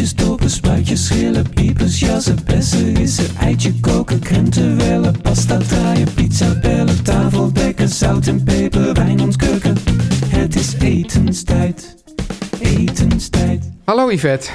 Boontjes, dopen, spuitjes, schillen, piepers, jassen, bessen, rissen, eitje koken, krenten wellen, pasta draaien, pizza bellen, tafel dekken, zout en peper, wijn ontkurken. Het is etenstijd, etenstijd. Hallo Yvette.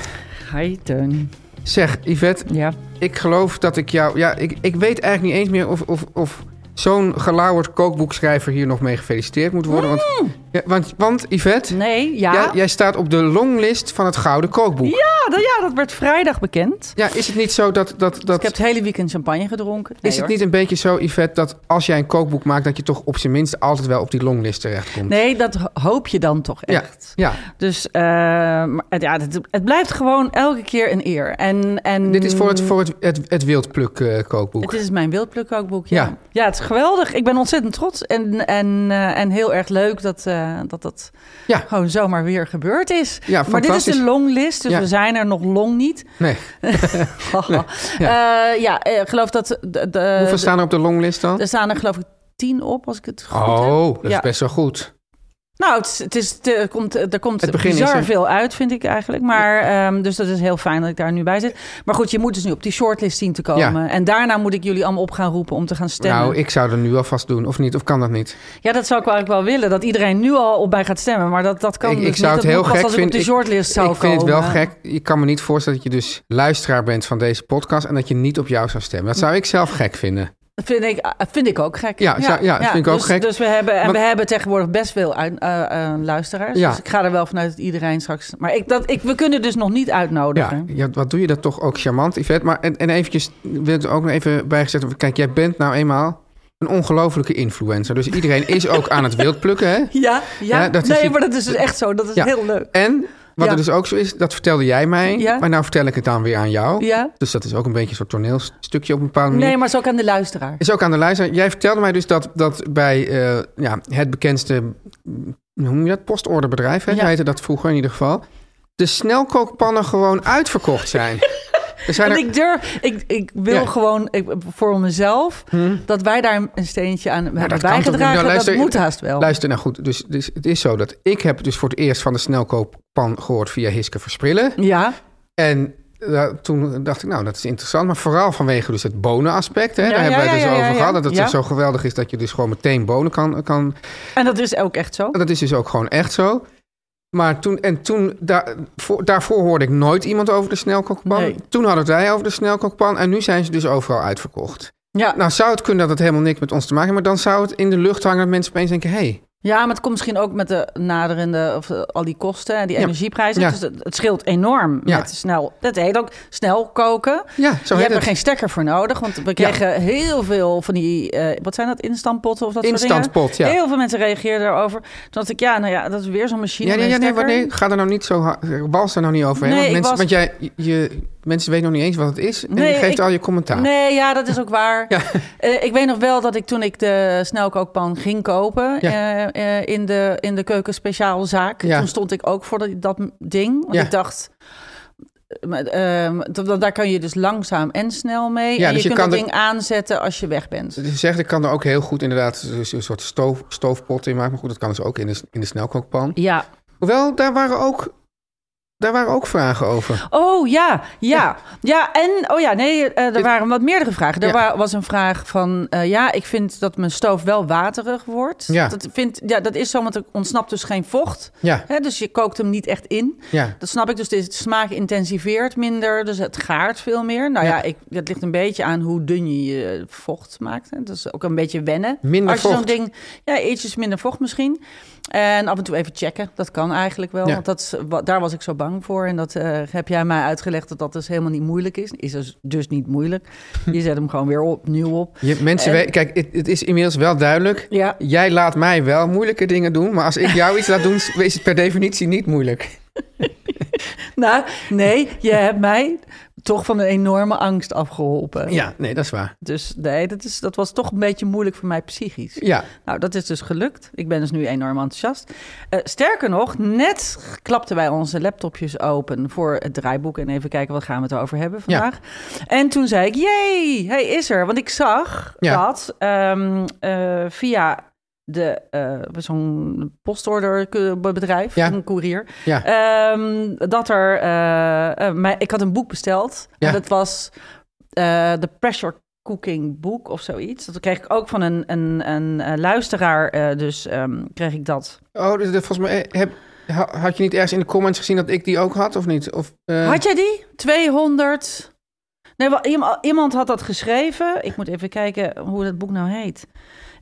Hi, Teun. Zeg, Yvette, Ja. ik geloof dat ik jou... Ja, ik, ik weet eigenlijk niet eens meer of, of, of zo'n gelauwerd kookboekschrijver hier nog mee gefeliciteerd moet worden. Want, ja, want, want Yvette, Mm. Nee, ja. ja, jij staat op de longlist van het Gouden Kookboek. Ja, dat, ja, dat werd vrijdag bekend. Ja, is het niet zo dat... dat, dat Ik heb het hele weekend champagne gedronken. Nee, is het niet een beetje zo, Yvette, dat als jij een kookboek maakt... dat je toch op zijn minst altijd wel op die longlist terechtkomt? Nee, dat ho- hoop je dan toch Ja, echt. ja. Dus eh, maar het- ja, het, het blijft gewoon elke keer een eer. En, en, Dit is voor het, voor het, het, het wildpluk eh, kookboek. Het is mijn wildplukkookboek, ja. Ja. ja. het is geweldig. Ik ben ontzettend trots en, en, eh, en heel erg leuk dat, eh, dat dat Ja. gewoon zomaar weer gebeurd is. Ja, maar dit is de longlist, dus Ja. we zijn er nog long niet. Nee. ja, ja eh, geloof dat... De, de, Hoeveel staan er op de longlist dan? Er staan er geloof ik tien op, als ik het goed heb. Oh, dat is best wel goed. Nou, het, is, het is, het, er komt, er komt Het is bizar veel uit, vind ik eigenlijk. Maar, ehm, dus dat is heel fijn dat ik daar nu bij zit. Maar goed, je moet dus nu op die shortlist zien te komen. Ja. En daarna moet ik jullie allemaal op gaan roepen om te gaan stemmen. Nou, ik zou er nu alvast doen, of niet? Of kan dat niet? Ja, dat zou ik wel eigenlijk wel willen. Dat iedereen nu al op mij gaat stemmen. Maar dat, dat kan ik, dus ik zou niet. het heel gek als ik op de shortlist zou ik vind het komen. wel gek. Je kan me niet voorstellen dat je dus luisteraar bent van deze podcast... en dat je niet op jou zou stemmen. Dat zou ik zelf gek vinden. Dat vind ik, eh, vind ik ook gek. Ja, ja, dat vind ik ook dus, gek. Dus we hebben, en we hebben tegenwoordig best veel uit- eh, eh, luisteraars. Ja. Dus ik ga er wel vanuit dat iedereen straks... Maar ik, dat, ik, we kunnen dus nog niet uitnodigen. Ja, ja, wat doe je dat toch ook charmant, Yvette. Maar en, en eventjes, wil ik ook nog even bijgezet. Kijk, jij bent nou eenmaal een ongelofelijke influencer. Dus iedereen is ook aan het wildplukken, hè? Ja, ja. Ja, dat nee, maar dat is dus echt zo. Dat is Ja. heel leuk. En wat Ja. er dus ook zo is, dat vertelde jij mij. Ja. Maar nou vertel ik het dan weer aan jou. Ja. Dus dat is ook een beetje een soort toneelstukje op een bepaalde manier. Nee, maar het is ook aan de luisteraar. Is ook aan de luisteraar. Jij vertelde mij dus dat, dat bij eh, ja, het bekendste, hoe noem je dat, postorderbedrijf, hè? Heette dat vroeger in ieder geval. De snelkookpannen gewoon uitverkocht zijn. er En ik durf, ik, ik wil Ja. gewoon ik, voor mezelf dat wij daar een steentje aan hebben dat toch niet? bijgedragen. Nou, luister, dat moet haast wel. Luister nou goed, dus, dus het is zo dat ik heb dus voor het eerst van de snelkookpan gehoord via Hiske Versprillen. Ja, En eh, toen dacht ik, nou, dat is interessant. Maar vooral vanwege dus het bonenaspect. Hè? Ja, Daar ja, hebben wij het dus ja, over gehad. Dat het dus zo geweldig is dat je dus gewoon meteen bonen kan, kan en dat is ook echt zo. Dat is dus ook gewoon echt zo. Maar toen, en toen, daar, voor, daarvoor hoorde ik nooit iemand over de snelkookpan. Nee. Toen hadden wij over de snelkookpan en nu zijn ze dus overal uitverkocht. Ja, Nou zou het kunnen dat het helemaal niks met ons te maken heeft, maar dan zou het in de lucht hangen dat mensen opeens denken, hé, hey, ja, maar het komt misschien ook met de naderende, of eh, al die kosten en die Ja. energieprijzen. Ja. Dus het, het scheelt enorm Ja. met snel, dat heet ook snel koken. ja, zo je heet hebt er geen stekker voor nodig, want we kregen heel veel van die, eh, wat zijn dat, instantpotten of dat soort dingen? Ja. Heel veel mensen reageerden erover. Toen dacht ik, ja, nou ja, dat is weer zo'n machine Ja, nee, maar stekker. nee, ga er nou niet zo hard, wals er nou niet over. Nee, want, mensen, want jij, je, mensen weten nog niet eens wat het is en Nee, je geeft ik- al je commentaar. Nee, ja, dat is ook waar. Ja. Eh, ik weet nog wel dat ik toen ik de snelkookpan ging kopen Ja. eh, eh, in, de, in de keukenspeciaalzaak, Ja. toen stond ik ook voor dat, dat ding. Want ik dacht, eh, ehm, daar kan je dus langzaam en snel mee. Ja, en dus je, je kunt kan dat er- ding aanzetten als je weg bent. Je zegt, ik kan er ook heel goed inderdaad dus een soort stoof, stoofpot in maken. Maar goed, dat kan dus ook in de, in de snelkookpan. Ja. Hoewel, daar waren ook, daar waren ook vragen over. Oh ja, ja. Ja, en oh ja, nee, eh, er waren wat meerdere vragen. Er Ja. was een vraag van eh, ja, ik vind dat mijn stoof wel waterig wordt. Ja. Dat, vind, ja, dat is zo, want er ontsnapt dus geen vocht. Ja, Hè, dus je kookt hem niet echt in. ja. Dat snap ik. Dus de smaak intensiveert minder. Dus het gaart veel meer. Nou ja, Ja. ik, het ligt een beetje aan hoe dun je je vocht maakt. Hè. Dat is ook een beetje wennen. Minder Als je zo'n vocht. ding... Ja, ietsjes minder vocht misschien. En af en toe even checken. Dat kan eigenlijk wel. Ja. Want dat, is- daar was ik zo bang voor. En dat eh, heb jij mij uitgelegd dat dat dus helemaal niet moeilijk is. Is dus, dus niet moeilijk. Je zet hem gewoon weer opnieuw op. Je, mensen En- kijk, het, het is inmiddels wel duidelijk. Ja. Jij laat mij wel moeilijke dingen doen, maar als ik jou iets laat doen, is het per definitie niet moeilijk. Nou, nee, je hebt mij toch van een enorme angst afgeholpen. Ja, nee, dat is waar. Dus nee, dat, is, dat was toch een beetje moeilijk voor mij psychisch. Ja, Nou, dat is dus gelukt. Ik ben dus nu enorm enthousiast. Eh, sterker nog, net klapten wij onze laptopjes open voor het draaiboek. En even kijken, wat gaan we het over hebben Ja. vandaag. En toen zei ik, jee, hij is er. Want ik zag Ja. dat ehm, eh, via de, eh, zo'n postorderbedrijf, Ja. een koerier... ja. Ehm, dat er... eh, mij, ik had een boek besteld. Ja. En dat was de Pressure Cooking Book of zoiets. Dat kreeg ik ook van een, een, een, luisteraar. dus ehm, kreeg ik dat. Oh, dus dat volgens mij heb, ha- had je niet ergens in de comments gezien dat ik die ook had, of niet? Of, Had jij die? 200... Nee, wel, iemand, iemand had dat geschreven. Ik moet even kijken hoe dat boek nou heet.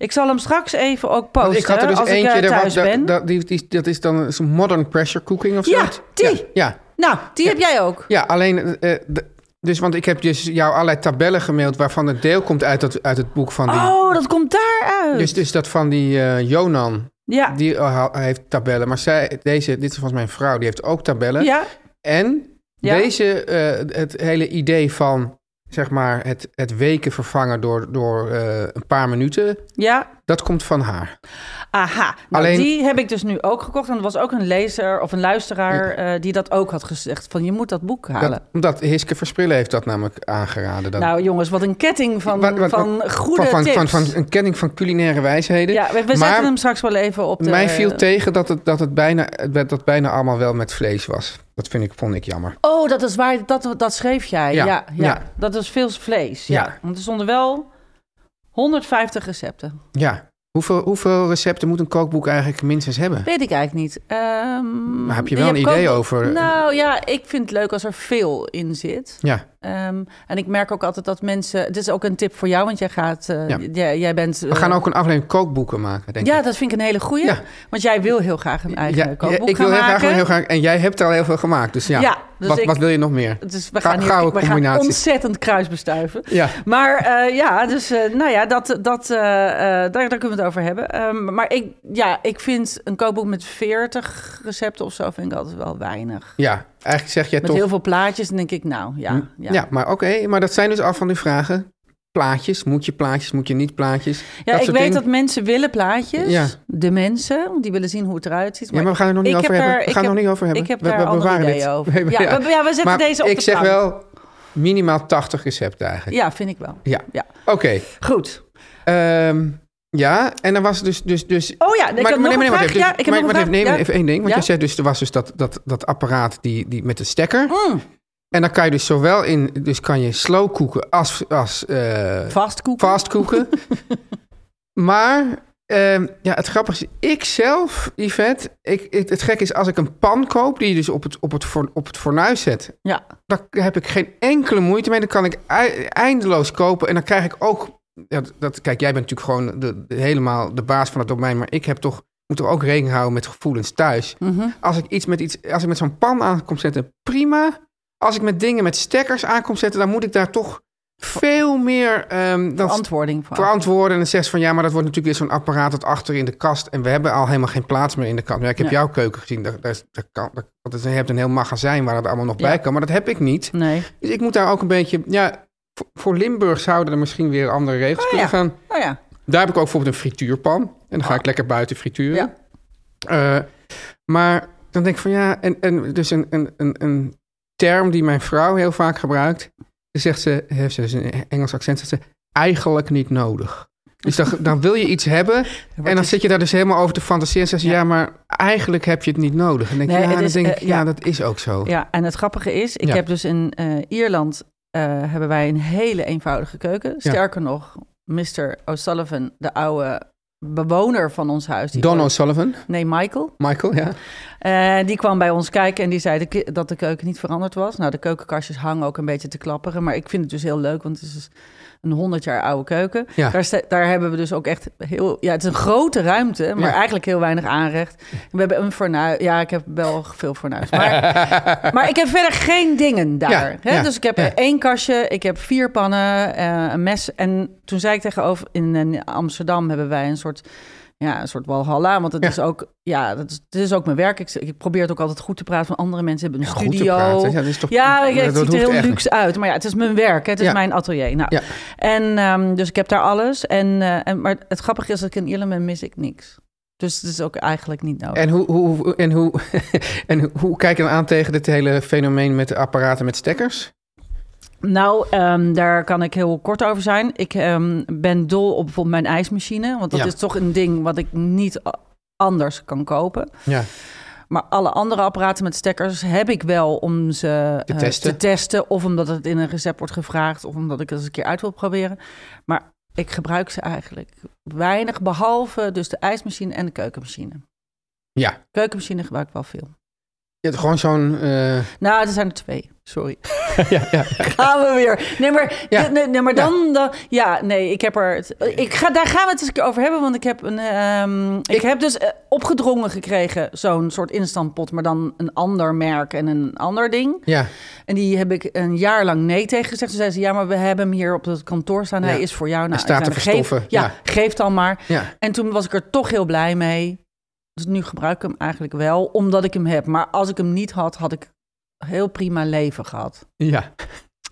Ik zal hem straks even ook posten want ik had er dus als eentje, ik eh, thuis was- ben. dat- dat- die, die, dat is dan zo'n modern pressure cooking of zo. Ja, die. Ja, ja, Nou, die Ja. heb jij ook. ja, alleen, eh, d- dus, want ik heb dus jou allerlei tabellen gemaild waarvan het deel komt uit, dat, uit het boek van die... Oh, dat komt daaruit. Dus, dus dat van die eh, Jonan, ja. die eh, ha- heeft tabellen. Maar zij, deze, dit is volgens mij een vrouw, die heeft ook tabellen. ja, En Ja. deze, eh, het hele idee van, zeg maar, het, het weken vervangen door, door eh, een paar minuten, ja. Dat komt van haar. Aha, nou, Alleen- die heb ik dus nu ook gekocht. En er was ook een lezer of een luisteraar eh, die dat ook had gezegd. Van je moet dat boek halen. Dat, omdat Hiske Versprillen heeft dat namelijk aangeraden. Nou jongens, wat een ketting van, Wat- wat- van goede van, tips. van, van, een kenning van culinaire wijsheden. ja, we, we Maar zetten hem straks wel even op de... Mij viel tegen dat het, dat het bijna, dat bijna allemaal wel met vlees was. Dat vind ik, vond ik jammer. Oh, dat is waar, dat, dat schreef jij. Ja, Ja, ja, ja. dat is veel vlees. Ja. Ja. Want er stonden wel 150 recepten. Ja. Hoeveel, hoeveel recepten moet een kookboek eigenlijk minstens hebben? Weet ik eigenlijk niet. Ehm, Maar heb je wel een idee over- Nou ja, ik vind het leuk als er veel in zit. Ja, Ehm, en ik merk ook altijd dat mensen... Dit is ook een tip voor jou, want jij gaat... eh, Ja. jij, jij bent... we gaan ook een aflevering kookboeken maken, denk Ja, ik. dat vind ik een hele goeie. Ja. Want jij wil heel graag een eigen Ja, kookboek ik wil heel graag, heel graag... En jij hebt al heel veel gemaakt, dus ja. Ja, dus wat, ik- wat wil je nog meer? Dus we Ga- gaan, hier, gouden we gaan ontzettend kruisbestuiven. Ja, Maar eh, ja, dus eh, nou ja, dat, dat, eh, eh, daar, daar kunnen we het over hebben. Ehm, maar ik, ja, ik vind een kookboek met 40 recepten of zo vind ik altijd wel weinig. ja. Eigenlijk zeg jij Met toch... heel veel plaatjes, dan denk ik, nou ja. ja. Ja, maar oké. Maar dat zijn dus al van die vragen. Plaatjes, moet je plaatjes, moet je niet plaatjes? Ja, ik weet dingen. dat mensen willen plaatjes. Ja. De mensen, want die willen zien hoe het eruit ziet. Ja, maar we gaan er nog niet over heb hebben. we gaan er nog niet over hebben. Ik heb We- daar we bewaren dit. over. Ja, ja. we, ja, we zetten Maar deze op ik de zeg wel minimaal 80 recepten eigenlijk. Ja, vind ik wel. Ja. Ja. Oké. Goed. Ehm, ja, en dan was dus... dus, dus Oh ja, ik heb nog nee, een nee, wacht vraag. even. Ja, ik heb maar nog een wacht even, vraag. nee, Ja. even één ding. Want Ja? je zegt dus, er was dus dat, dat, dat apparaat die, die met de stekker. Mm, En dan kan je dus zowel in... Dus kan je slow koeken als, als vastkoeken. fast koeken. maar ehm, ja, het grappige is, ik zelf, Yvette... Ik, het, het gekke is, als ik een pan koop die je dus op het, op het, op het fornuis zet... Ja. daar heb ik geen enkele moeite mee. Dan kan ik ei- eindeloos kopen. En dan krijg ik ook... Ja, dat, kijk, jij bent natuurlijk gewoon de, de- helemaal de baas van het domein. Maar ik heb toch, moet toch ook rekening houden met gevoelens thuis. Mhm. Als ik iets met iets, als ik met zo'n pan aan kom zetten, prima. Als ik met dingen met stekkers aan kom zetten, dan moet ik daar toch veel meer ehm, dan Verantwoording voor. verantwoorden. En zegt ze van ja, maar dat wordt natuurlijk weer zo'n apparaat dat achter in de kast. En we hebben al helemaal geen plaats meer in de kast. Maar ja, ik heb jouw keuken gezien. Daar, daar, is- daar kan, daar, want je hebt een heel magazijn waar dat allemaal nog Ja. bij kan. Maar dat heb ik niet. Nee. Dus ik moet daar ook een beetje... Ja, voor, Limburg zouden er misschien weer andere regels Oh, kunnen ja. gaan. Oh ja. Daar heb ik ook bijvoorbeeld een frituurpan. En dan ga Ah. ik lekker buiten frituren. Ja. Eh, maar dan denk ik van ja, en, en dus een, een, een, een term die mijn vrouw heel vaak gebruikt. Zegt ze, heeft ze dus een Engels accent, zegt ze, eigenlijk niet nodig. Dus dan, dan wil je iets hebben en dan zit je daar dus helemaal over te fantaseren. En zegt ze, Ja. ja, maar eigenlijk heb je het niet nodig. En dan denk ik, Nee, ja, dan denk ik, eh, ja, ja. dat is ook zo. Ja, en het grappige is, ik heb dus in eh, Ierland eh, hebben wij een hele eenvoudige keuken. Sterker nog, Mr. O'Sullivan, de oude bewoner van ons huis. Die Don O'Sullivan, Nee, Michael. Michael, ja. Eh, die kwam bij ons kijken en die zei de dat de keuken niet veranderd was. Nou, de keukenkastjes hangen ook een beetje te klapperen. Maar ik vind het dus heel leuk, want het is een 100 jaar oude keuken. Ja. Daar, daar hebben we dus ook echt heel... Ja, het is een grote ruimte, maar Ja. eigenlijk heel weinig aanrecht. We hebben een fornuis. Ja, ik heb wel veel fornuis. Maar, maar ik heb verder geen dingen daar. Ja, hè? Dus ik heb één kastje, ik heb vier pannen, eh, een mes. En toen zei ik tegenover... In, in Amsterdam hebben wij een soort... Ja, een soort walhalla, want het Ja. is ook, ja, dat is, het is ook mijn werk. Ik, ik probeer het ook altijd goed te praten van andere mensen hebben een studio. praten. Ja, dat is toch, Ja, ik- het ziet er heel niet. luxe uit. Maar ja, het is mijn werk. hè. Het is mijn atelier. Nou, Ja. en, ehm, dus ik heb daar alles. En, eh, en, maar het grappige is dat ik in Ierland mis ik niks. Dus het is ook eigenlijk niet nodig. En hoe, hoe, en, hoe, en hoe, hoe kijk je dan aan tegen dit hele fenomeen met apparaten met stekkers? Nou, ehm, daar kan ik heel kort over zijn. Ik ehm, ben dol op bijvoorbeeld mijn ijsmachine. Want dat Ja. is toch een ding wat ik niet anders kan kopen. Ja. Maar alle andere apparaten met stekkers heb ik wel om ze Te eh, testen. te testen. Of omdat het in een recept wordt gevraagd. Of omdat ik het eens een keer uit wil proberen. Maar ik gebruik ze eigenlijk weinig. Behalve dus de ijsmachine en de keukenmachine. Ja. Keukenmachine gebruik ik wel veel. Je hebt gewoon zo'n... eh, Nou, er zijn er twee. Sorry. ja, ja. Gaan we weer. Nee, maar, Ja. nee, nee, maar dan, dan... Ja, nee, ik heb er... Ik ga, daar gaan we het eens een keer over hebben. Want ik heb, een, ehm, ik, Ik- heb dus eh, opgedrongen gekregen... zo'n soort instantpot, maar dan een ander merk en een ander ding. ja. En die heb ik een jaar lang nee tegen gezegd. Toen zei ze, ja, maar we hebben hem hier op het kantoor staan. Hij is voor jou. Nou, Hij staat te verstoffen. Geef, ja, Ja. geef dan maar. ja. En toen was ik er toch heel blij mee. Dus nu gebruik ik hem eigenlijk wel, omdat ik hem heb. Maar als ik hem niet had, had ik heel prima leven gehad. Ja.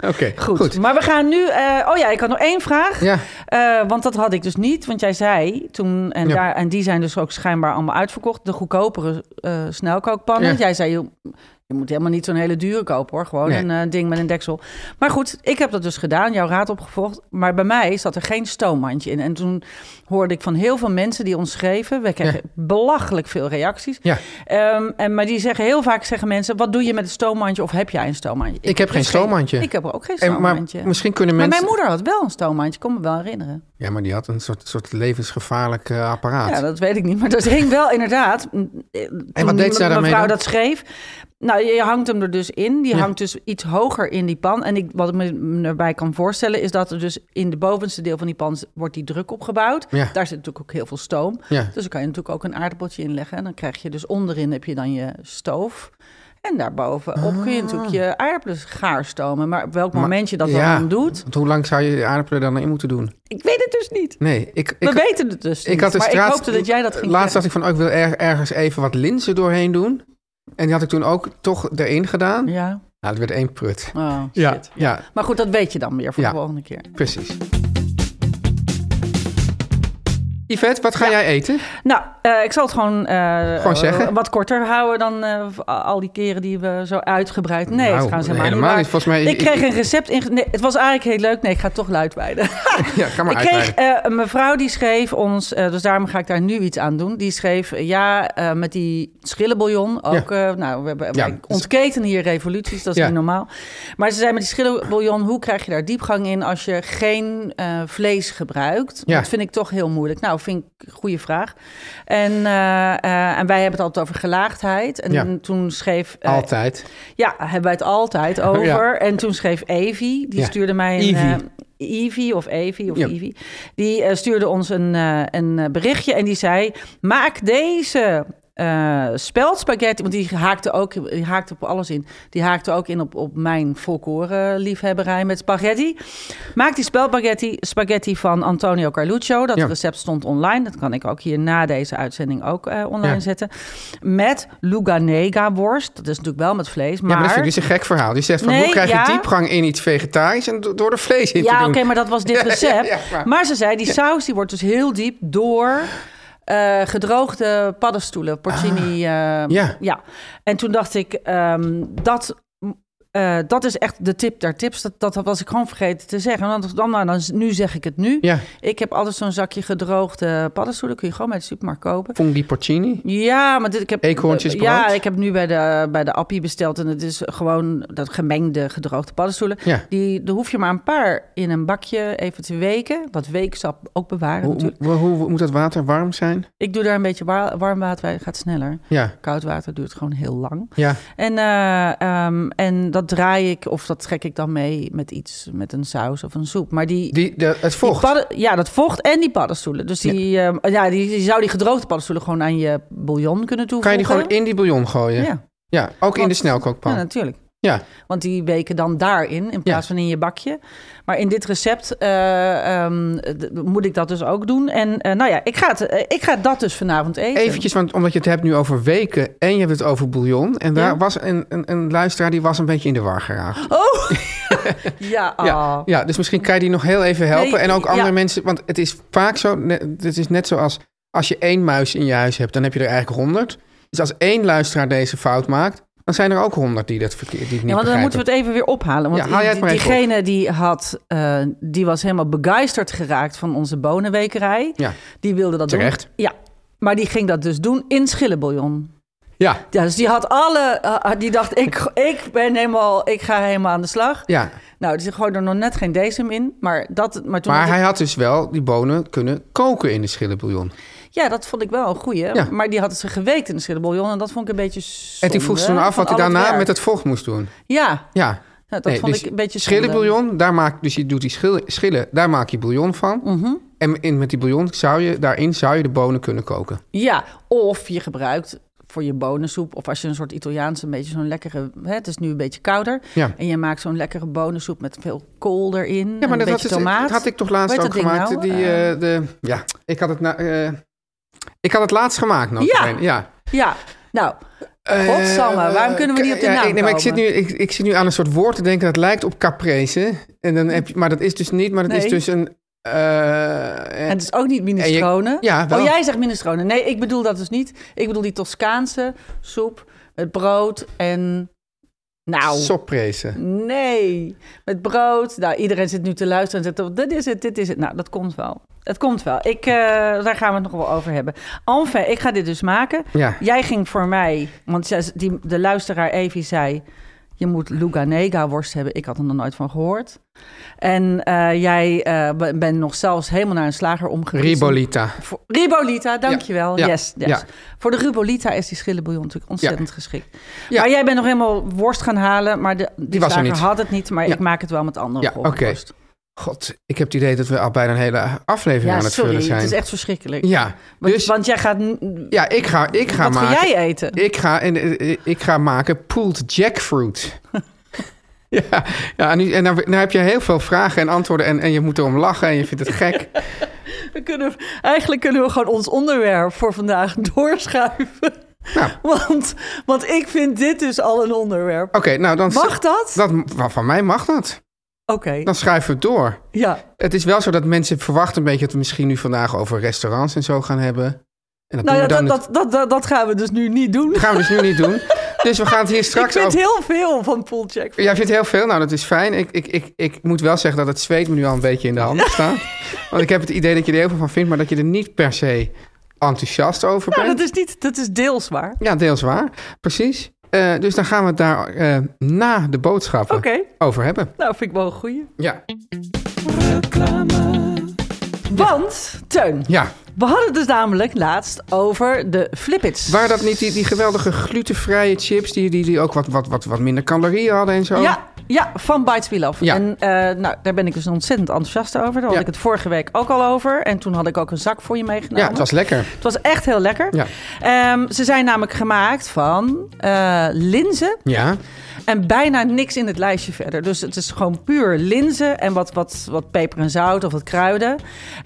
Oké, Goed. goed. Maar we gaan nu... eh, oh ja, ik had nog één vraag. Ja, Eh, want dat had ik dus niet. Want jij zei toen... En, Ja. daar, en die zijn dus ook schijnbaar allemaal uitverkocht. De goedkopere eh, snelkookpannen. Ja. Jij zei, je, moet helemaal niet zo'n hele dure kopen hoor. Gewoon Nee. een eh, ding met een deksel. Maar goed, ik heb dat dus gedaan. Jouw raad opgevolgd. Maar bij mij zat er geen stoommandje in. En toen hoorde ik van heel veel mensen die ons schreven. We kregen belachelijk veel reacties. ja. Ehm, en, maar die zeggen heel vaak zeggen mensen... Wat doe je met een stoommandje of heb jij een stoommandje? Ik heb geen stoommandje. Ik heb ook geen En, maar stoommandje. misschien kunnen Maar mensen... mijn moeder had wel een stoommandje, ik kon me wel herinneren. Ja, maar die had een soort, soort levensgevaarlijk eh, apparaat. Ja, dat weet ik niet. Maar dat hing wel inderdaad. En wat deed ze daarmee mevrouw dat schreef. Nou, je hangt hem er dus in. Die Ja. hangt dus iets hoger in die pan. En ik, wat ik me erbij kan voorstellen... is dat er dus in de bovenste deel van die pan... wordt die druk opgebouwd. Ja. Daar zit natuurlijk ook heel veel stoom. Ja. Dus dan kan je natuurlijk ook een aardappeltje inleggen. En dan krijg je dus onderin heb je dan je stoof. En daarbovenop kun je natuurlijk je aardappelen gaar stomen. Maar op welk Ah. Maar- moment je dat ja. dan doet... Want hoe lang zou je de aardappelen dan in moeten doen? Ik weet het dus niet. Nee, ik... We ik weten het dus ik niet. had de maar straat, ik hoopte dat jij dat ging Laatst dacht ik van, oh, ik wil er, ergens even wat linzen doorheen doen. En die had ik toen ook toch erin gedaan. Ja. Nou, het werd één prut. Oh, Ja, shit. ja, Maar goed, dat weet je dan weer voor Ja. de volgende keer. precies. Yvette, wat ga jij eten? Nou, eh, ik zal het gewoon, eh, Gewoon zeggen. wat korter houden dan eh, al die keren die we zo uitgebreid... Nee, Nou, gaan ze helemaal, niet. niet. Volgens mij- ik kreeg een recept in... Nee, het was eigenlijk heel leuk. Nee, ik ga het toch luid wijden. Ja, kan maar ik kreeg een mevrouw die schreef ons, dus daarom ga ik daar nu iets aan doen. Die schreef, ja, met die schillenbouillon ook. nou, we, hebben, Ja, wij ontketen hier revoluties, dat is niet normaal. Maar ze zei met die schillenbouillon, hoe krijg je daar diepgang in als je geen vlees gebruikt? Ja. Dat vind ik toch heel moeilijk. Nou, vind ik een goede vraag. En, eh, eh, en wij hebben het altijd over gelaagdheid. En Ja. toen schreef... eh, Altijd. ja, hebben wij het altijd over. Ja. En toen schreef Evie, die Ja. stuurde mij een... Evie. Evie of Evie of Ja. Evie. Die stuurde ons een, een berichtje en die zei... maak deze eh speldspaghetti... want die haakte, ook, die haakte op alles in. Die haakte ook in op, op mijn volkoren liefhebberij met spaghetti. Maak die speldspaghetti spaghetti van Antonio Carluccio. Dat Ja. recept stond online. Dat kan ik ook hier na deze uitzending ook eh, online Ja. zetten. Met Luganega worst. Dat is natuurlijk wel met vlees, Ja, maar dat vind ik dus een gek verhaal. Die zegt van, Nee, hoe krijg je ja. diepgang in iets vegetarisch en do- door er vlees in Ja, te oké, doen? maar dat was dit recept. ja, maar- maar ze zei, die saus die wordt dus heel diep door eh, gedroogde paddenstoelen, porcini. eh, ja. ja. En toen dacht ik, ehm, dat eh, dat is echt de tip der tips. Dat, dat was ik gewoon vergeten te zeggen. Want dan, nou, dan, nu zeg ik het nu. Ja, Ik heb altijd zo'n zakje gedroogde paddenstoelen. Kun je gewoon bij de supermarkt kopen. funghi porcini. Ja, maar dit, ik heb... Eekhoorntjesbrood? Ja, ik heb nu bij de, bij de Appie besteld. En het is gewoon dat gemengde gedroogde paddenstoelen. Ja. Die, daar hoef je maar een paar in een bakje even te weken. Wat weeksap ook bewaren Hoe, natuurlijk. hoe, hoe moet dat water warm zijn? Ik doe daar een beetje wa- warm water bij. gaat sneller. Ja, Koud water duurt gewoon heel lang. ja. En, eh, ehm, en dat draai ik of dat trek ik dan mee met iets, met een saus of een soep. Maar die, Die, de, het die vocht. padden- ja, dat vocht en die paddenstoelen. Dus die, ja. ja, die, je zou die gedroogde paddenstoelen gewoon aan je bouillon kunnen Kan toevoegen. je die gewoon in die bouillon gooien? Ja, Ja, ook in de snelkookpan. Ja, natuurlijk. Ja. Want die weken dan daarin in plaats van in je bakje. Maar in dit recept eh, ehm, moet ik dat dus ook doen. En eh, nou ja, ik ga, het, eh, ik ga dat dus vanavond eten. Eventjes, want omdat je het hebt nu over weken en je hebt het over bouillon. En daar Ja. was een, een, een luisteraar die was een beetje in de war geraakt. Oh, ja. Ja, ah. ja, dus misschien kan je die nog heel even helpen. Nee, en ook andere ja. mensen, want het is vaak zo, het is net zoals als je één muis in je huis hebt, dan heb je er eigenlijk honderd. Dus als één luisteraar deze fout maakt, dan zijn er ook honderd die dat verkeerd, die het niet Ja, want dan moeten we het even weer ophalen. Want Ja, die- diegene die had, eh, die was helemaal begeisterd geraakt van onze bonenwekerij. Ja, Die wilde dat Terecht. doen. Ja, maar die ging dat dus doen in schillenbouillon. ja, Ja, dus die had alle, eh, die dacht, ik, ik ben helemaal, ik ga helemaal aan de slag. ja. Nou, dus gooide er nog net geen decem in, maar dat, maar toen Maar ik- hij had dus wel die bonen kunnen koken in de schillenbouillon. Ja, dat vond ik wel een goeie. Ja. Maar die had ze geweekt in de schillenbouillon en dat vond ik een beetje En die vroeg ze toen zonde af wat hij daarna werk. met het vocht moest doen. Ja, Ja, ja, dat Nee, vond dus ik een beetje zonde. schillenbouillon, daar maak, dus je doet die schil, schillen, daar maak je bouillon van. Mhm. En in, met die bouillon zou je, daarin zou je de bonen kunnen koken. Ja, of je gebruikt voor je bonensoep... of als je een soort Italiaanse, een beetje zo'n lekkere... Hè, het is nu een beetje kouder. Ja. En je maakt zo'n lekkere bonensoep met veel kool erin. Ja, maar een dat had, beetje het- tomaat. dat had ik toch laatst ook gemaakt. nou? Die, Eh, eh, de, ja, ik had het, na, eh, ik had het laatst gemaakt. notabene. ja. Ja, nou, Eh, Godsamme, waarom kunnen we niet op de ja, naam ik, nee, maar ik zit, nu, ik, ik zit nu aan een soort woord te denken dat lijkt op caprese. En dan heb je, maar dat is dus niet, maar dat is dus een... eh, en het is ook niet minestrone. ja, wel. Oh, jij zegt minestrone. Nee, ik bedoel dat dus niet. Ik bedoel die Toscaanse soep met brood en... Nou, Sopprese. nee. Met brood. Nou, iedereen zit nu te luisteren en zegt... Dit is het, dit is het. Nou, dat komt wel. Het komt wel. Ik, eh, daar gaan we het nog wel over hebben. Enfin, ik ga dit dus maken. Ja. Jij ging voor mij... Want die, de luisteraar Evie zei... Je moet Luganega worst hebben. Ik had er nog nooit van gehoord. En eh, jij b- bent nog zelfs helemaal naar een slager omgereden. Ribolita. Voor- Ribolita, dankjewel. Ja, Yes, yes. ja. Voor de Ribolita is die schillenbouillon natuurlijk ontzettend geschikt. Maar jij bent nog helemaal worst gaan halen, maar de, die, was er slager niet. had het niet. Maar ik maak het wel met andere Ja, oké. God, ik heb het idee dat we al bijna een hele aflevering Ja, aan het sorry, vullen zijn. het is echt verschrikkelijk. Ja, Want, dus want jij gaat... ja, ik ga, ik ga wat maken. ga jij eten? Ik ga, en, ik ga maken pulled jackfruit. ja, ja, en, nu, en dan, dan heb je heel veel vragen en antwoorden en, en je moet erom lachen en je vindt het gek. We kunnen, eigenlijk kunnen we gewoon ons onderwerp voor vandaag doorschuiven. Nou. Want, want ik vind dit dus al een onderwerp. Oké, nou dan... Mag dat? dat? Van mij mag dat. Oké, Dan schuiven we het door. ja. Het is wel zo dat mensen verwachten een beetje dat we misschien nu vandaag over restaurants en zo gaan hebben. En dat Nou ja, dat, dat, dat, dat, dat gaan we dus nu niet doen. Dat gaan we dus nu niet doen. Dus we gaan het hier Ik straks vind over... heel veel van Poolcheck. Jij vindt heel veel? Nou, dat is fijn. Ik, ik, ik, ik moet wel zeggen dat het zweet me nu al een beetje in de handen staat. Want ik heb het idee dat je er heel veel van vindt, maar dat je er niet per se enthousiast over Nou, bent. dat is, niet, dat is deels waar. Ja, deels waar. Precies. Eh, dus dan gaan we het daar eh, na de boodschappen over hebben. nou vind ik wel een goeie. Ja. Want, Teun, ja. we hadden het dus namelijk laatst over de Flippits. Waren dat niet die, die geweldige glutenvrije chips die, die, die ook wat, wat, wat, wat minder calorieën hadden en zo? Ja, ja, van Bites We Love. Ja. En eh, nou, daar ben ik dus ontzettend enthousiast over. Daar had Ja. ik het vorige week ook al over. En toen had ik ook een zak voor je meegenomen. Ja, het was lekker. Het was echt heel lekker. Ja. Ehm, ze zijn namelijk gemaakt van eh linzen Ja. en bijna niks in het lijstje verder. Dus het is gewoon puur linzen en wat, wat, wat peper en zout of wat kruiden.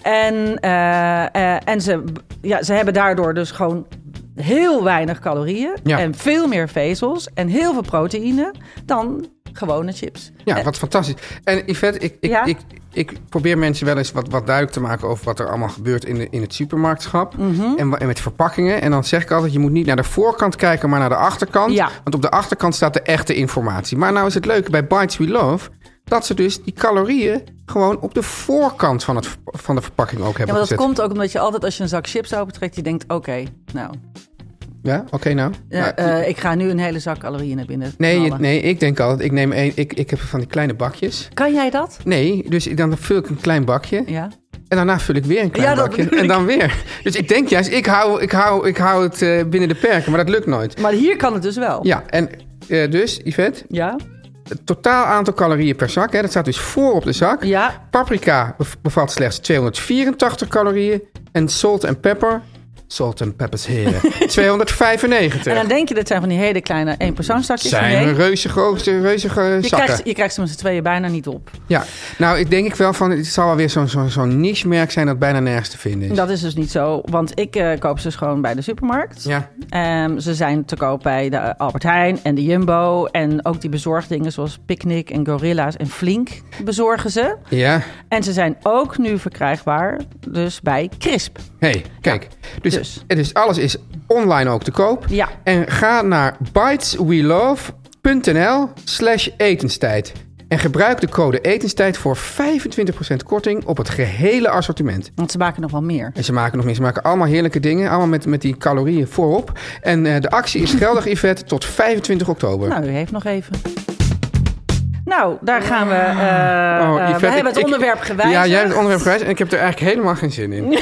En, eh, en ze, ja, ze hebben daardoor dus gewoon heel weinig calorieën Ja. en veel meer vezels en heel veel proteïne dan gewone chips. Ja, wat fantastisch. En Yvette, ik, ik, Ja? ik, ik probeer mensen wel eens wat, wat duidelijk te maken over wat er allemaal gebeurt in, de, in het supermarktschap. Mhm. en, en met verpakkingen. En dan zeg ik altijd, je moet niet naar de voorkant kijken, maar naar de achterkant. Ja. Want op de achterkant staat de echte informatie. Maar nou is het leuke bij Bites We Love, dat ze dus die calorieën gewoon op de voorkant van, het, van de verpakking ook Ja, hebben maar dat gezet. komt ook omdat je altijd als je een zak chips opentrekt, je denkt, oké, nou, Ja, oké nou. ja, Maar- eh, ik ga nu een hele zak calorieën naar binnen nee, knallen. nee, ik denk altijd, ik neem één, ik, ik heb van die kleine bakjes. Kan jij dat? Nee, dus dan vul ik een klein bakje. Ja. En daarna vul ik weer een klein Ja, bakje. En dan weer. Dus ik denk juist, ik hou, ik hou, ik hou het eh, binnen de perken. Maar dat lukt nooit. Maar hier kan het dus wel. Ja, en eh, dus, Yvette, Ja? het totaal aantal calorieën per zak. Hè, dat staat dus voor op de zak. Ja. Paprika bev- bevat slechts 284 calorieën. En salt en pepper, salt en peppers heren, 295. En dan denk je, dat zijn van die hele kleine eenpersoonstakjes. zijn Nee, reuze grote, reuzige je zakken. krijgt, je krijgt ze met z'n tweeën bijna niet op. Ja, nou, ik denk ik wel van, het zal wel weer zo'n zo'n zo'n niche-merk zijn dat bijna nergens te vinden is. Dat is dus niet zo, want ik eh, koop ze gewoon bij de supermarkt. Ja, Ehm, ze zijn te koop bij de Albert Heijn en de Jumbo. En ook die bezorgdingen zoals Picnic en Gorilla's en Flink bezorgen ze. ja. En ze zijn ook nu verkrijgbaar dus bij Crisp. hey, kijk. Dus, dus. dus alles is online ook te koop. Ja. En ga naar biteswelove.nl slash etenstijd. En gebruik de code etenstijd voor 25% korting op het gehele assortiment. Want ze maken nog wel meer. En ze maken nog meer. Ze maken allemaal heerlijke dingen. Allemaal met, met die calorieën voorop. En eh, de actie is geldig, Yvette, tot 25 oktober. Nou, u heeft nog even. Nou, daar gaan we. eh, Oh, eh, Yvette, we hebben ik- het ik- onderwerp gewijzigd. Ja, jij hebt het onderwerp gewijzigd en ik heb er eigenlijk helemaal geen zin in.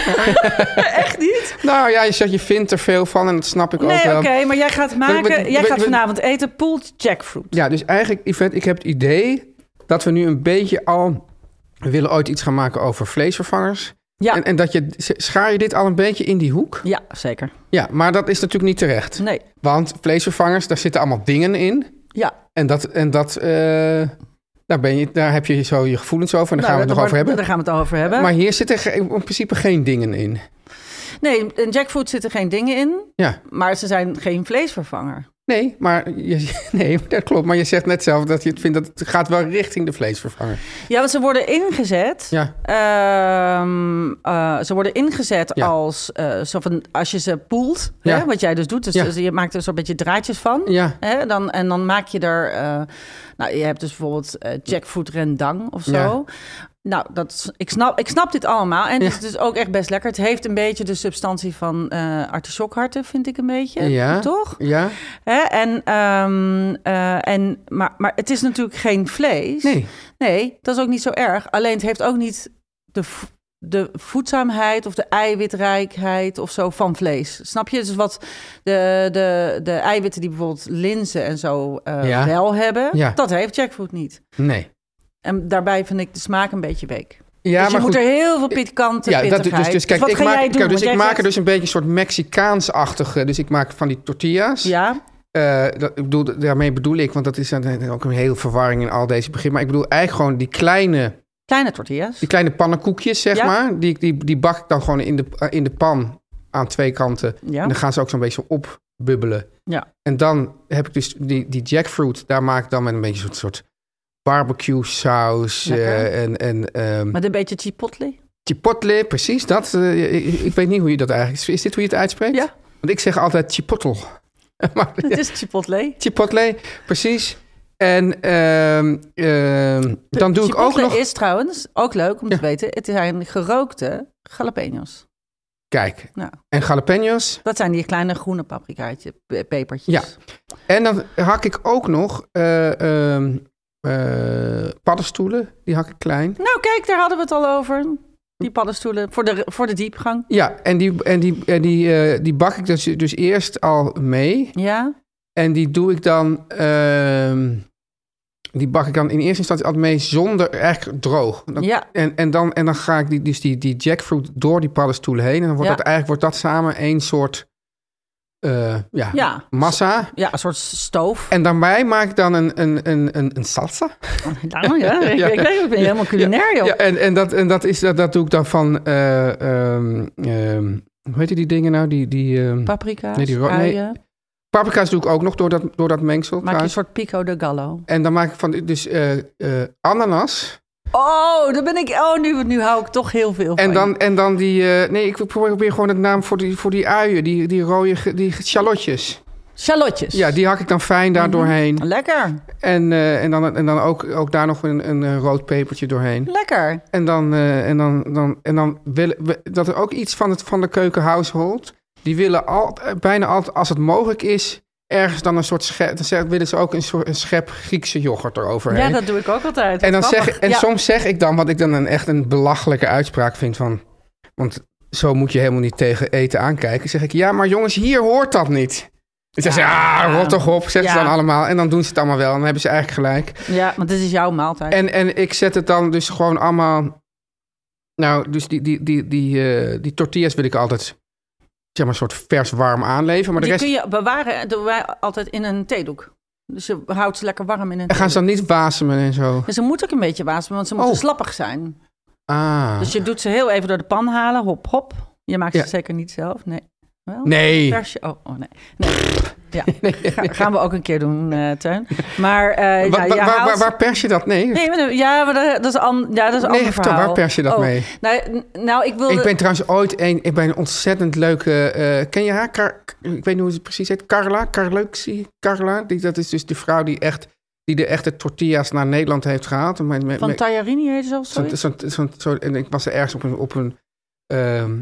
Echt niet? Nou ja, je zegt je vindt er veel van en dat snap ik ook Nee, wel. oké, maar jij gaat maken. we- we- jij we- gaat we- vanavond eten pulled jackfruit. Ja, dus eigenlijk, Yvette, ik heb het idee dat we nu een beetje al... We willen ooit iets gaan maken over vleesvervangers. Ja, En, en dat je, schaar je dit al een beetje in die hoek? ja zeker. Ja, maar dat is natuurlijk niet terecht. Nee, Want vleesvervangers, daar zitten allemaal dingen in. Ja. En dat, en dat eh, daar, ben je, daar heb je zo je gevoelens over. En daar Nou, gaan we het nog over hebben. Daar gaan we het over hebben. Maar hier zitten in principe geen dingen in. Nee, in jackfruit zitten geen dingen in, Ja, maar ze zijn geen vleesvervanger. Nee, maar je, nee, dat klopt. Maar je zegt net zelf dat je het vindt dat het gaat wel richting de vleesvervanger. Ja, want ze worden ingezet. Ja, Ehm, eh, ze worden ingezet Ja. als, eh, zo van, als je ze poelt, Ja. hè, wat jij dus doet. Dus, Ja. dus je maakt er zo'n beetje draadjes van. ja, Hè, dan, en dan maak je er, eh, nou, je hebt dus bijvoorbeeld jackfruit rendang of zo. Nou, dat, is- ik, snap, ik snap dit allemaal. En het is dus ook echt best lekker. Het heeft een beetje de substantie van eh artisjokharten, vind ik een beetje. Ja. Toch? ja. Hè? En, ehm, eh, en, maar, maar het is natuurlijk geen vlees. Nee, Nee, dat is ook niet zo erg. Alleen het heeft ook niet de, de voedzaamheid of de eiwitrijkheid of zo van vlees. Snap je? Dus wat de, de, de eiwitten die bijvoorbeeld linzen en zo Ja. wel hebben, Ja. dat heeft jackfruit niet. nee. En daarbij vind ik de smaak een beetje week. Ja, dus je maar moet goed. er heel veel pikante Ja, dat, dus, dus kijk, wat ik ga maak, jij doen? kijk, dus ik maak er dus een beetje een soort Mexicaans-achtige. Dus ik maak van die tortillas. Ja, Eh, dat, bedoel, daarmee bedoel ik, want dat is dan ook een hele verwarring in al deze begrippen. Maar ik bedoel eigenlijk gewoon die kleine, kleine tortillas. die kleine pannenkoekjes, zeg Ja. maar. Die, die, die bak ik dan gewoon in de, eh, in de pan aan twee kanten. Ja. En dan gaan ze ook zo'n beetje opbubbelen. Ja. En dan heb ik dus die, die jackfruit, daar maak ik dan met een beetje een soort barbecue saus. Eh, en en ehm Met een beetje chipotle. chipotle, precies dat. eh, ik, ik weet niet hoe je dat eigenlijk... Is, is dit hoe je het uitspreekt? Ja. Want ik zeg altijd chipotle. maar, Het is chipotle. Chipotle, precies. En ehm, ehm, dan doe ik ook Chipotle nog... is trouwens ook leuk om Ja. te weten. Het zijn gerookte jalapenos. Kijk, Nou, en jalapenos. dat zijn die kleine groene paprikaatjes, pe- pepertjes. Ja. En dan hak ik ook nog eh, eh, paddenstoelen. Die hak ik klein. Nou, kijk, daar hadden we het al over. Die paddenstoelen voor de, voor de diepgang. Ja, en die, en die, en die, eh, die bak ik dus, dus eerst al mee. Ja, En die doe ik dan... ehm, die bak ik dan in eerste instantie altijd mee zonder eigenlijk droog. Dan- ja, En, en, dan, en dan ga ik die, dus die, die jackfruit door die paddenstoelen heen. En dan wordt Ja. dat eigenlijk wordt dat samen één soort eh, ja, Ja. massa. ja, een soort stoof. En daarbij maak ik dan een, een, een, een, een salsa. Nou, ja, ik, Ja. ik, ik ben helemaal culinair, joh. Ja, en, en, dat, en dat, is, dat, dat doe ik dan van... eh, ehm, ehm, hoe heet die dingen nou? Die, die, ehm, Paprika's, Nee, die nee, paprika's doe ik ook nog door dat, door dat mengsel. Maak je een soort pico de gallo. En dan maak ik van dus eh, ananas. Oh, dan ben ik... Oh, nu, nu hou ik toch heel veel van En je. dan, en dan die... eh, nee, ik probeer, gewoon het naam voor die, voor die uien. Die, die rode... Die shallotjes. Shallotjes. Ja, die hak ik dan fijn daar doorheen. Lekker. En, eh, en dan, en dan ook, ook daar nog een, een, eh, rood pepertje doorheen. Lekker. En dan, en dan, dan, en dan willen we, dat er ook iets van, het, van de keukenhousehold. Die willen al, bijna altijd, als het mogelijk is, ergens dan een soort schep. Dan willen ze ook een, soort, een schep Griekse yoghurt eroverheen. Ja, dat doe ik ook altijd. en dan zeg, en Ja. soms zeg ik dan wat ik dan een, echt een belachelijke uitspraak vind van. Want zo moet je helemaal niet tegen eten aankijken. Zeg ik, ja, maar jongens, hier hoort dat niet. Dan zeggen ze, ah, rot toch op, zeggen ze Ja. dan allemaal. En dan doen ze het allemaal wel. En dan hebben ze eigenlijk gelijk. Ja, want dit is jouw maaltijd. En, en ik zet het dan dus gewoon allemaal. Nou, dus die, die, die, die, eh, die tortillas wil ik altijd. Zeg maar, een soort vers warm aanleveren. Maar de die rest. kun je bewaren, doen wij altijd in een theedoek. Dus je houdt ze lekker warm in een En gaan ze dan niet wasemen en zo? Ze moeten ook een beetje wasemen, want ze moeten Oh. slappig zijn. Ah. Dus je doet ze heel even door de pan halen, hop, hop. Je maakt Ja. ze zeker niet zelf, nee. Wel? Nee. Oh, oh nee. nee. Ja, Ga- gaan we ook een keer doen, eh Teun. Maar eh Wa- ja, waar, haalt- waar, waar pers je dat? Nee. Ja, maar dat, is, an, ja, dat is een Nee, ander verhaal. waar pers je dat Oh, mee? Nou, nou, ik wilde... Ik ben trouwens ooit een. Ik ben een ontzettend leuke. eh, ken je haar? Ik weet niet hoe ze precies heet. Carla? Carluxie? Carla? Die, dat is dus de vrouw die echt. Die de echte tortillas naar Nederland heeft gehaald. En met- met- Van Tajarini heet ze of zo, en ik was er ergens op een, op een, ehm,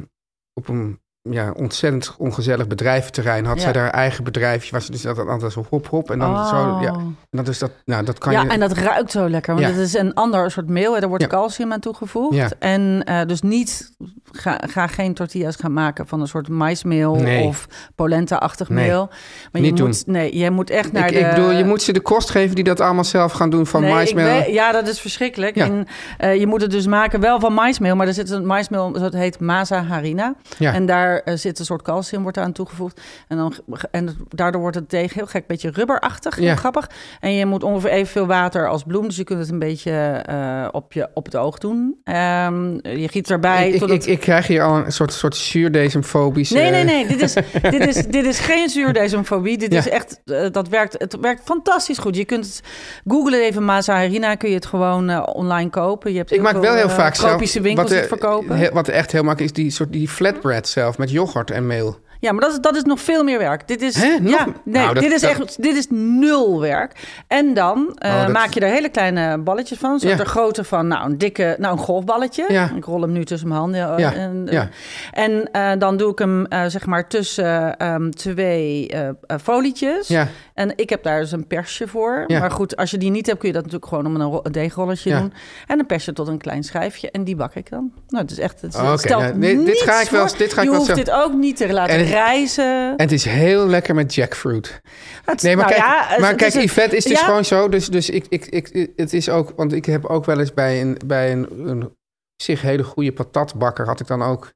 op een ja, ontzettend ongezellig bedrijventerrein. Had Ja. zij daar haar eigen bedrijfje. Was dus altijd, altijd zo hop hop. En dan Oh. zo, ja. En dat is dat, nou, dat kan ja, je... en dat ruikt zo lekker. Want Ja. het is een ander soort meel. Er wordt calcium aan toegevoegd. En eh, dus niet... Ga, ga geen tortillas gaan maken van een soort maismeel... Nee. of polenta-achtig Nee. meel. Maar Niet je doen. moet, Nee, je moet echt naar ik, de... ik bedoel, je moet ze de kost geven die dat allemaal zelf gaan doen van Nee, maismeel. ja, dat is verschrikkelijk. En eh, je moet het dus maken wel van maismeel, maar er zit een maismeel, dat heet masa harina. En daar eh, zit een soort calcium wordt aan toegevoegd. En, dan, en daardoor wordt het deeg heel gek, een beetje rubberachtig, Ja. grappig. En je moet ongeveer evenveel water als bloem, dus je kunt het een beetje eh, op, je, op het oog doen. Ehm, je giet erbij ik, totdat... ik, ik krijg hier al een soort, soort zuurdesemfobische... Nee, nee, nee. Dit is, dit is, dit is geen zuurdesmofobie. Dit Ja. is echt, eh, dat werkt, het werkt fantastisch goed. Je kunt het googlen even Masa Harina, kun je het gewoon eh, online kopen. Je hebt Ik maak wel heel eh, vaak zelf... tropische winkels die wat, eh, verkopen. he- wat echt heel makkelijk is, die soort die flatbread zelf met yoghurt en meel. Ja, maar dat is, dat is nog veel meer werk. Dit is, Hè? Nog- ja, nee, Nou, dat- dit is dat- echt, dit is nul werk. En dan eh, Oh, dat- maak je er hele kleine balletjes van. Zoals Ja. de grootte van, nou, een dikke, nou, een golfballetje. Ja. Ik rol hem nu tussen mijn handen. eh, Ja, En, ja. en eh, dan doe ik hem, eh, zeg maar, tussen ehm, twee eh, eh, folietjes. Ja, En ik heb daar dus een persje voor. Ja. Maar goed, als je die niet hebt, kun je dat natuurlijk gewoon om een, ro- een deegrolletje Ja. doen. En een persje tot een klein schijfje. En die bak ik dan. Nou, het is echt... Het, oké. stelt Nou, nee, dit niets ga ik wel- voor. dit ga ik je wel hoeft zo- dit ook niet te laten En het- reizen. en het is heel lekker met jackfruit. Het- Nee, maar nou kijk, ja, maar kijk is Yvette, is ja, gewoon zo. Dus, dus ik, ik, ik, het is ook, want ik heb ook wel eens bij een, bij een, een zich hele goede patatbakker, had ik dan ook.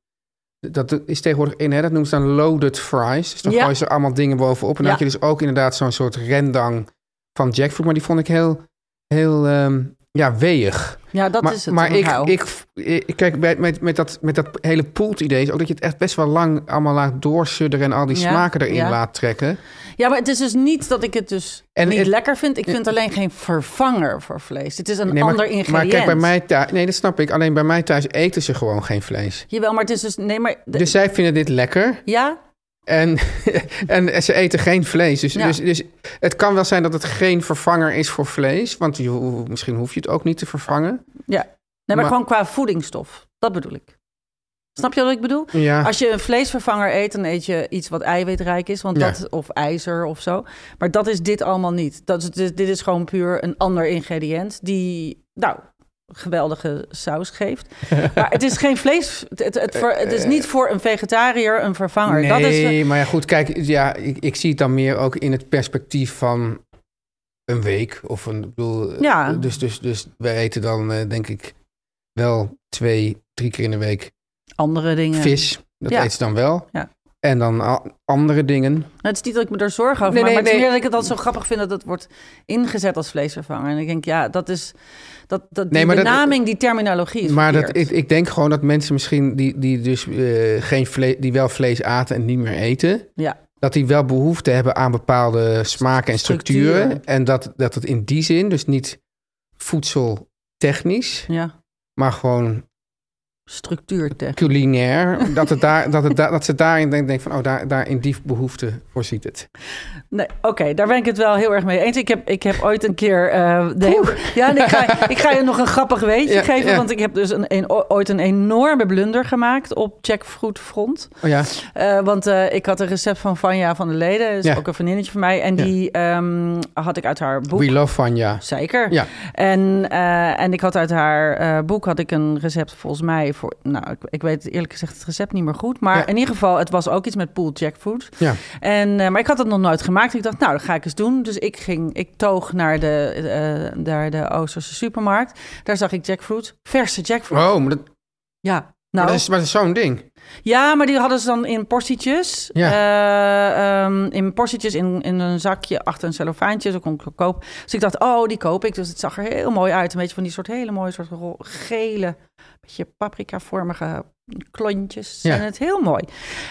Dat is tegenwoordig in, hè, dat noemen ze dan loaded fries. Dus dan Ja. gooien ze allemaal dingen bovenop. En dan had je dus ook inderdaad zo'n soort rendang van jackfruit. Maar die vond ik heel, heel ehm, ja, weeg. Ja, dat maar is het. maar ik, ik, ik, kijk, bij, met, met, dat, met dat hele poelt idee is ook dat je het echt best wel lang allemaal laat doorsudderen en al die Ja, smaken erin ja. laat trekken. Ja, maar het is dus niet dat ik het dus En niet het- lekker vind. Ik vind alleen geen vervanger voor vlees. Het is een Nee, maar, ander ingrediënt. Maar kijk, bij mij thuis... Nee, dat snap ik. Alleen bij mij thuis eten ze gewoon geen vlees. Jawel, maar het is dus... Nee, maar... de- Dus zij vinden dit lekker. ja? En, en ze eten geen vlees. Dus, Ja. dus, dus het kan wel zijn dat het geen vervanger is voor vlees. Want je, misschien hoef je het ook niet te vervangen. Ja. Nee, maar, Maar- gewoon qua voedingsstof. Dat bedoel ik. Snap je wat ik bedoel? Ja. Als je een vleesvervanger eet, dan eet je iets wat eiwitrijk is. Want Ja. dat, of ijzer of zo. Maar dat is dit allemaal niet. Dat is, dit, dit is gewoon puur een ander ingrediënt. Die, nou, geweldige saus geeft. maar het is geen vlees. Het, het, het, ver- het is niet voor een vegetariër een vervanger. Nee, dat is, maar ja, goed. Kijk, ja, ik, ik zie het dan meer ook in het perspectief van een week. Of een, ik bedoel, Ja. Dus, dus, dus wij eten dan, eh, denk ik, wel twee, drie keer in de week andere dingen. vis. Dat Ja. eet ze dan wel. Ja. En dan andere dingen. Nou, het is niet dat ik me er zorgen over Nee, maak, nee, maar het is nee. meer dat ik het altijd zo grappig vind dat het wordt ingezet als vleesvervanger. En ik denk, ja, dat is dat, dat die dat- benaming, die terminologie is Maar dat, ik, ik denk gewoon dat mensen misschien die, die dus eh, geen vlees, die wel vlees aten en niet meer eten, Ja, dat die wel behoefte hebben aan bepaalde smaken en structuren. Structuren. En dat, dat het in die zin dus niet voedsel technisch, Ja, maar gewoon structuurtech. culinair. dat, het daar, dat, het daar, dat ze daarin denkt denk van, oh, daar, daar in die behoefte voorziet het. Nee, oké, daar ben ik het wel heel erg mee eens. Ik heb, ik heb ooit een keer... eh, de, ja, nee, ik, ga, ik ga je nog een grappig weetje Ja, geven. ja. Want ik heb dus een, een, ooit een enorme blunder gemaakt op Jackfruit front. Oh ja, Eh, want eh, ik had een recept van Vanja van der Leden. Is Ja. ook een vriendinnetje van mij. En die ehm, had ik uit haar boek. we love Vanja. Zeker. Ja. En, en ik had uit haar boek had ik een recept volgens mij voor... Nou, ik, ik weet eerlijk gezegd het recept niet meer goed. Maar Ja. in ieder geval, het was ook iets met pooled jackfruit. Ja. En, eh, maar ik had het nog nooit gemaakt. Ik dacht, nou, dat ga ik eens doen. Dus ik ging, ik toog naar de, eh, naar de Oosterse supermarkt. Daar zag ik jackfruit, verse jackfruit. Oh, maar dat, Ja, maar nou, dat is, maar dat is zo'n ding. ja, maar die hadden ze dan in portietjes. Ja. Eh, ehm, in portietjes in, in een zakje achter een cellofaantje. Zo kon ik kopen. Dus ik dacht, oh, die koop ik. Dus het zag er heel mooi uit. Een beetje van die soort hele mooie soort gele, beetje paprika-vormige klontjes. Ja. En het heel mooi.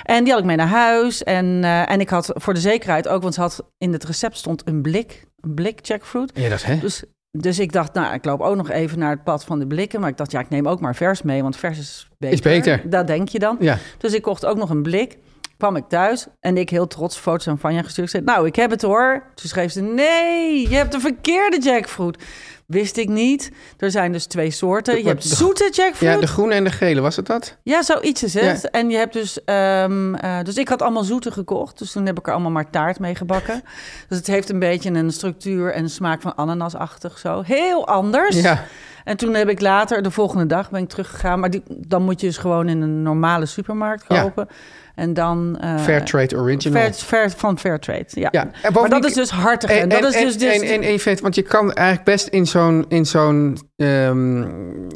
En die had ik mee naar huis. En, eh, en ik had voor de zekerheid ook, want ze had in het recept stond een blik, een blik jackfruit. Ja, dat hè? Dus, dus ik dacht, nou, ik loop ook nog even naar het pad van de blikken. Maar ik dacht, ja, ik neem ook maar vers mee, want vers is beter. Is beter. Dat denk je dan. Ja. Dus ik kocht ook nog een blik. Kwam ik thuis en ik heel trots foto's aan Vanja gestuurd. Ik zei, nou, ik heb het hoor. Toen schreef ze, nee, je hebt de verkeerde jackfruit. Wist ik niet. Er zijn dus twee soorten. Je hebt zoete jackfruit. ja, de groene en de gele, was het dat? Ja, zoiets is het. Ja. En je hebt dus... ehm, eh, dus ik had allemaal zoete gekocht. Dus toen heb ik er allemaal maar taart mee gebakken. Dus het heeft een beetje een structuur en smaak van ananasachtig zo. Heel anders. Ja. En toen heb ik later, de volgende dag ben ik teruggegaan. Maar die, dan moet je dus gewoon in een normale supermarkt Ja. kopen. En dan... eh, Fairtrade Original. Fair, fair, van Fairtrade, ja. Ja, en maar dat is dus hartig. En, dat is dus... dus en, en, want je kan eigenlijk best in zo'n, in zo'n, ehm,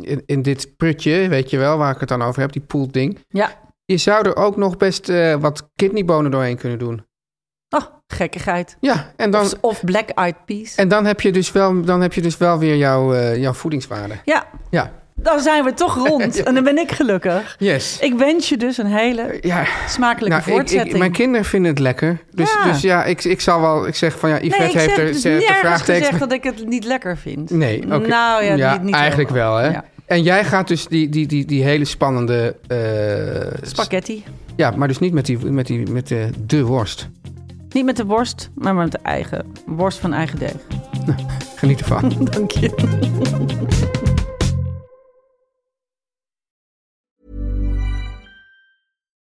in, in dit prutje, weet je wel, waar ik het dan over heb, die pool ding. ja. Je zou er ook nog best eh, wat kidneybonen doorheen kunnen doen. Oh, gekkigheid. Ja, en dan, Of, of black eyed peas. en dan heb je dus wel, dan heb je dus wel weer jouw, eh, jouw voedingswaarde. Ja, Ja, dan zijn we toch rond. En dan ben ik gelukkig. yes. Ik wens je dus een hele ja, smakelijke nou, voortzetting. ik, mijn kinderen vinden het lekker. Dus Ja. dus ja ik, ik zal wel, ik zeg van ja, Yvette nee, heeft er dus ze heeft gezegd dat ik het niet lekker vind. Nee, oké. Nou ja, niet, niet eigenlijk wel, hè? Ja. En jij gaat dus die, die, die, die hele spannende... eh, Spaghetti. Ja, maar dus niet met, die, met, die, met de, de worst. Niet met de worst, maar met de eigen worst van eigen deeg. Geniet ervan. Dank je.